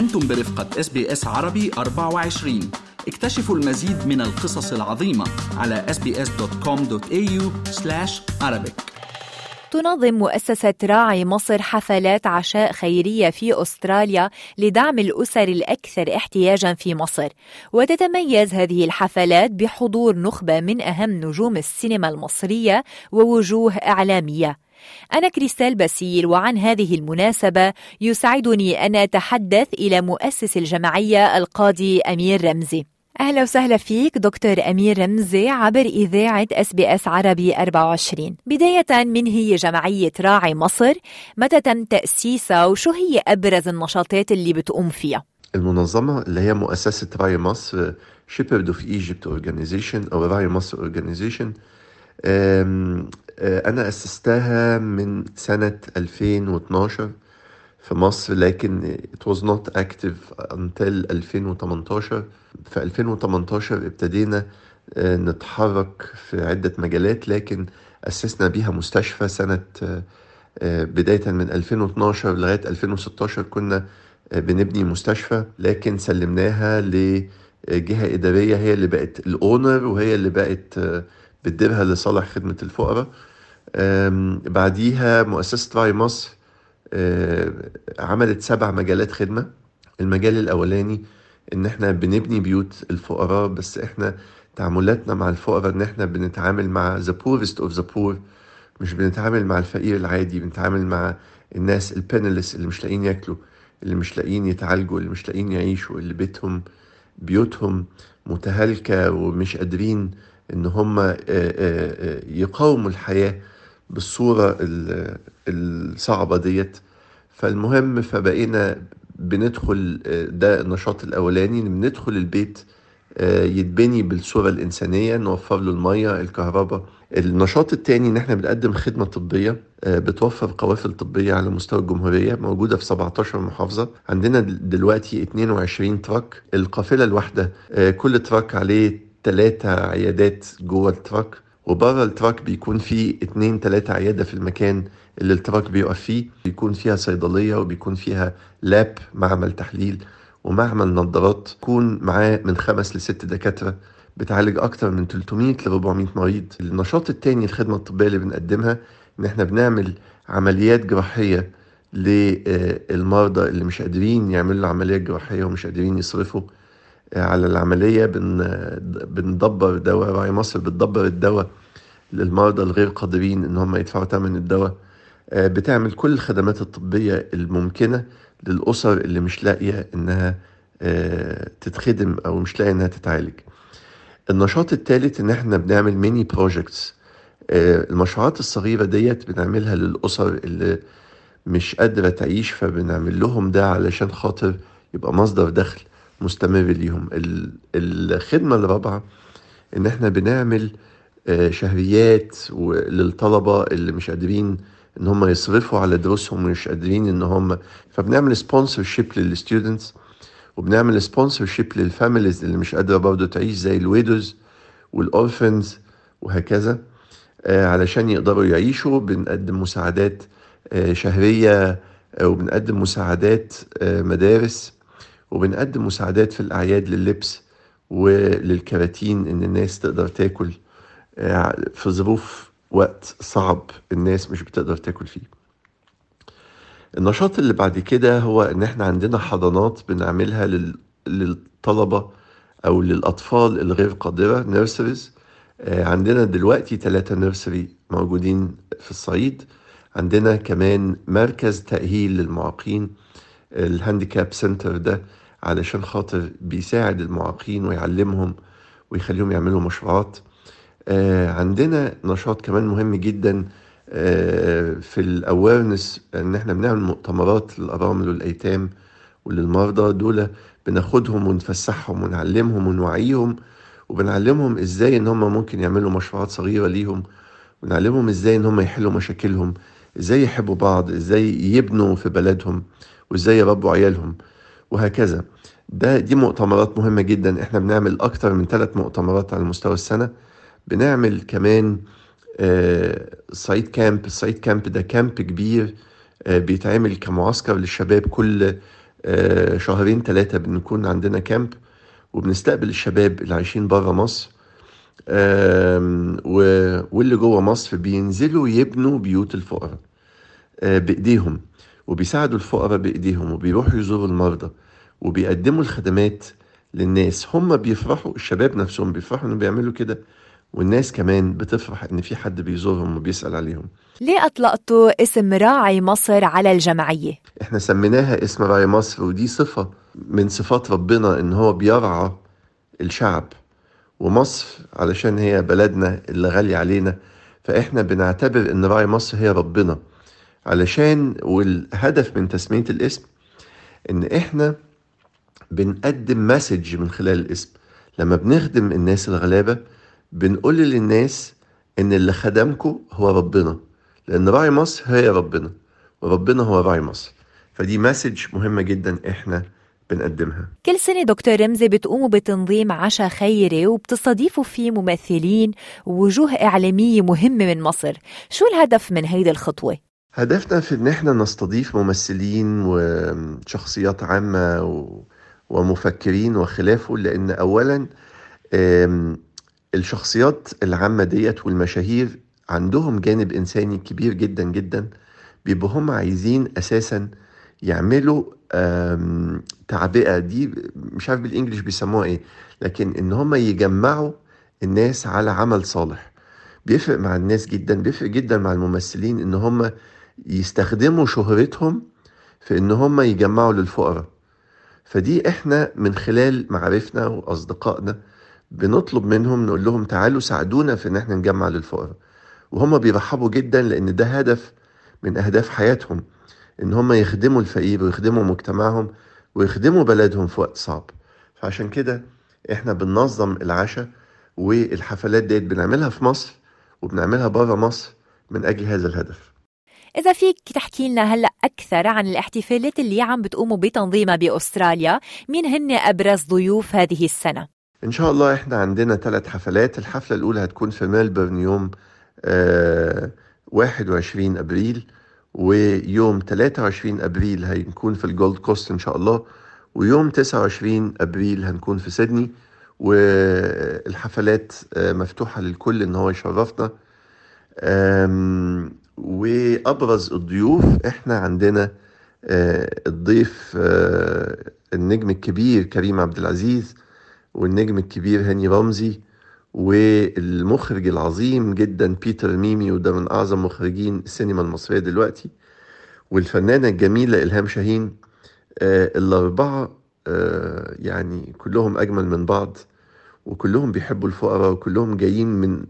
أنتم برفقة SBS عربي 24 اكتشفوا المزيد من القصص العظيمة على sbs.com.au arabic. تنظم مؤسسة راعي مصر حفلات عشاء خيرية في أستراليا لدعم الأسر الأكثر احتياجا في مصر. وتتميز هذه الحفلات بحضور نخبة من أهم نجوم السينما المصرية ووجوه إعلامية. أنا كريستال باسيل وعن هذه المناسبة يسعدني أن أتحدث إلى مؤسس الجمعية القاضي أمير رمزي. أهلا وسهلا فيك دكتور أمير رمزي عبر إذاعة SBS عربي 24 بداية من هي جمعية راعي مصر متى تم تأسيسها وشو هي أبرز النشاطات اللي بتقوم فيها؟ المنظمة اللي هي مؤسسة راعي مصر Shepherd of Egypt Organization أو راعي مصر Organization أنا أسستها من سنة 2012 في مصر لكن it was not active until 2018 في 2018 ابتدينا نتحرك في عدة مجالات لكن أسسنا بيها مستشفى سنة بداية من 2012 لغاية 2016 كنا بنبني مستشفى لكن سلمناها لجهة إدارية هي اللي بقت الأونر وهي اللي بقت بتديرها لصالح خدمة الفقراء. بعديها مؤسسة راعي مصر عملت سبع مجالات خدمة. المجال الأولاني إن إحنا بنبني بيوت الفقراء بس إحنا تعاملاتنا مع الفقراء إن إحنا بنتعامل مع the poorest of the poor مش بنتعامل مع الفقير العادي بنتعامل مع الناس البينلس اللي مش لاقيين ياكلوا اللي مش لاقيين يتعالجوا اللي مش لاقيين يعيشوا اللي بيتهم بيوتهم متهالكة ومش قادرين إن هم يقاوموا الحياة بالصورة الصعبة ديت. فالمهم فبقينا بندخل ده النشاط الأولاني بندخل البيت يتبني بالصورة الإنسانية نوفر له المية الكهرباء. النشاط التاني إن إحنا بنقدم خدمة طبية بتوفر قوافل طبية على مستوى الجمهورية موجودة في 17 محافظة. عندنا دلوقتي 22 تراك. القافلة الواحدة كل truck عليه ثلاثة عيادات جوه ال truck وبره ال truck بيكون فيه اتنين تلاتة عيادة في المكان اللي ال truck بيقف فيه. بيكون فيها صيدلية وبيكون فيها lab معمل تحليل ومعمل نظارات. يكون معاه من خمس لست دكاترة بتعالج أكتر من 300 ل 400 مريض. النشاط التاني الخدمة الطبية اللي بنقدمها إن إحنا بنعمل عمليات جراحية للمرضى اللي مش قادرين يعملوا عمليات جراحية ومش قادرين يصرفوا. على العملية بن بندبر دواء راعي مصر بتدبر الدواء للمرضى الغير قادرين إن هم يدفعوا ثمن الدواء. بتعمل كل الخدمات الطبية الممكنة للأسر اللي مش لاقية إنها تتخدم أو مش لاقية إنها تتعالج. النشاط الثالث إن إحنا بنعمل mini projects المشروعات الصغيرة ديت بنعملها للأسر اللي مش قادرة تعيش فبنعمل لهم ده علشان خاطر يبقى مصدر دخل مستمر ليهم. الخدمة الرابعة إن إحنا بنعمل شهريات للطلبة اللي مش قادرين إن هم يصرفوا على دروسهم ومش قادرين إن هم فبنعمل sponsorship لل students وبنعمل sponsorship لل families اللي مش قادرة برضه تعيش زي ال widows وال orphans وهكذا علشان يقدروا يعيشوا. بنقدم مساعدات شهرية وبنقدم مساعدات مدارس. وبنقدم مساعدات في الأعياد لللبس وللكراتين إن الناس تقدر تاكل في ظروف وقت صعب الناس مش بتقدر تاكل فيه. النشاط اللي بعد كده هو إن إحنا عندنا حضانات بنعملها للطلبة أو للأطفال الغير قادرة nurseries عندنا دلوقتي ثلاثة nursery موجودين في الصعيد. عندنا كمان مركز تأهيل للمعاقين. ال handicap center ده علشان خاطر بيساعد المعاقين ويعلمهم ويخليهم يعملوا مشروعات. آه عندنا نشاط كمان مهم جدا آه في ال awareness إن إحنا بنعمل مؤتمرات للأرامل والأيتام وللمرضى. دول بناخدهم ونفسحهم ونعلمهم ونوعيهم وبنعلمهم إزاي إن هم ممكن يعملوا مشروعات صغيرة ليهم ونعلمهم إزاي إن هم يحلوا مشاكلهم. إزاي يحبوا بعض إزاي يبنوا في بلدهم وإزاي يربوا عيالهم وهكذا. ده دي مؤتمرات مهمة جدا. إحنا بنعمل أكتر من ثلاث مؤتمرات على مستوى السنة. بنعمل كمان صعيد كامب. الصعيد كامب ده كامب كبير بيتعمل كمعسكر للشباب كل آه، شهرين ثلاثة بنكون عندنا كامب وبنستقبل الشباب اللي عايشين بره مصر. و- واللي جوه مصر بينزلوا يبنوا بيوت الفقراء آه، بإيديهم وبيساعدوا الفقراء بإيديهم وبيروحوا يزوروا المرضى وبيقدموا الخدمات للناس. هم بيفرحوا الشباب نفسهم بيفرحوا إنهم بيعملوا كده والناس كمان بتفرح إن في حد بيزورهم وبيسأل عليهم. ليه أطلقتوا اسم راعي مصر على الجمعية؟ إحنا سميناها اسم راعي مصر ودي صفة من صفات ربنا إن هو بيرعى الشعب. ومصر علشان هي بلدنا اللي غالية علينا فإحنا بنعتبر إن راعي مصر هي ربنا. علشان والهدف من تسمية الاسم إن إحنا بنقدم message من خلال الاسم. لما بنخدم الناس الغلابة بنقول للناس إن اللي خدمكم هو ربنا لأن راعي مصر هي ربنا وربنا هو راعي مصر. فدي message مهمة جدا إحنا بنقدمها كل سنة دكتور رمزي بتقوموا بتنظيم عشاء خيري وبتستضيفوا فيه ممثلين ووجوه إعلامية مهمة من مصر شو الهدف من هيدي الخطوة؟ هدفنا في إن إحنا نستضيف ممثلين وشخصيات عامة و- ومفكرين وخلافه لأن اولا الشخصيات العامة ديت والمشاهير عندهم جانب إنساني كبير جدا جدا بيبقوا هم عايزين أساسا يعملوا آم، تعبئة. دي مش عارف بالانجلش بيسموها إيه لكن إن هم يجمعوا الناس على عمل صالح. بيفرق مع الناس جدا بيفرق جدا مع الممثلين إن هم يستخدموا شهرتهم في إن هم يجمعوا للفقراء. فدي إحنا من خلال معارفنا وأصدقائنا بنطلب منهم نقول لهم تعالوا ساعدونا في إن إحنا نجمع للفقراء. وهم بيرحبوا جدا لإن ده هدف من أهداف حياتهم. إن هم يخدموا الفقير ويخدموا مجتمعهم ويخدموا بلدهم في وقت صعب فعشان كده إحنا بننظم العشاء والحفلات ديت بنعملها في مصر وبنعملها بره مصر من أجل هذا الهدف إذا فيك تحكي لنا هلأ أكثر عن الاحتفالات اللي عم بتقوموا بتنظيمها بأستراليا مين هن أبرز ضيوف هذه السنة؟ إن شاء الله إحنا عندنا ثلاث حفلات الحفلة الأولى هتكون في ملبورن يوم آه 21 أبريل ويوم 23 أبريل هنكون في الجولد كوست إن شاء الله ويوم 29 أبريل هنكون في سيدني والحفلات آه، مفتوحة للكل إن هو يشرفنا. وأبرز الضيوف إحنا عندنا آه، الضيف آه، النجم الكبير كريم عبد العزيز والنجم الكبير هاني رمزي والمخرج العظيم جدا بيتر ميمي وده من أعظم مخرجين السينما المصرية دلوقتي. والفنانة الجميلة إلهام شاهين آه، الأربعة آه، يعني كلهم أجمل من بعض وكلهم بيحبوا الفقراء وكلهم جايين من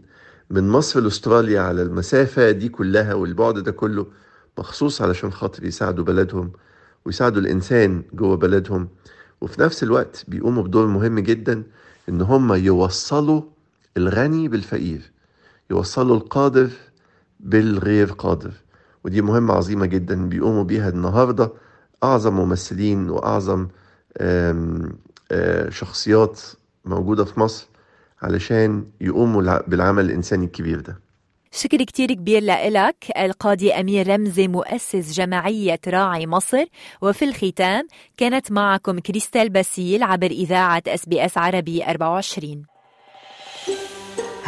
من مصر لأستراليا على المسافة دي كلها والبعد ده كله مخصوص علشان خاطر يساعدوا بلدهم ويساعدوا الإنسان جوه بلدهم. وفي نفس الوقت بيقوموا بدور مهم جدا إن هم يوصلوا الغني بالفقير يوصلوا القادر بالغير قادر ودي مهمة عظيمة جدا بيقوموا بيها النهاردة أعظم ممثلين وأعظم شخصيات موجودة في مصر علشان يقوموا الع- بالعمل الإنساني الكبير ده. شكر كتير كبير لإلك القاضي أمير رمزي مؤسس جمعية راعي مصر. وفي الختام كانت معكم كريستال باسيل عبر إذاعة SBS عربي 24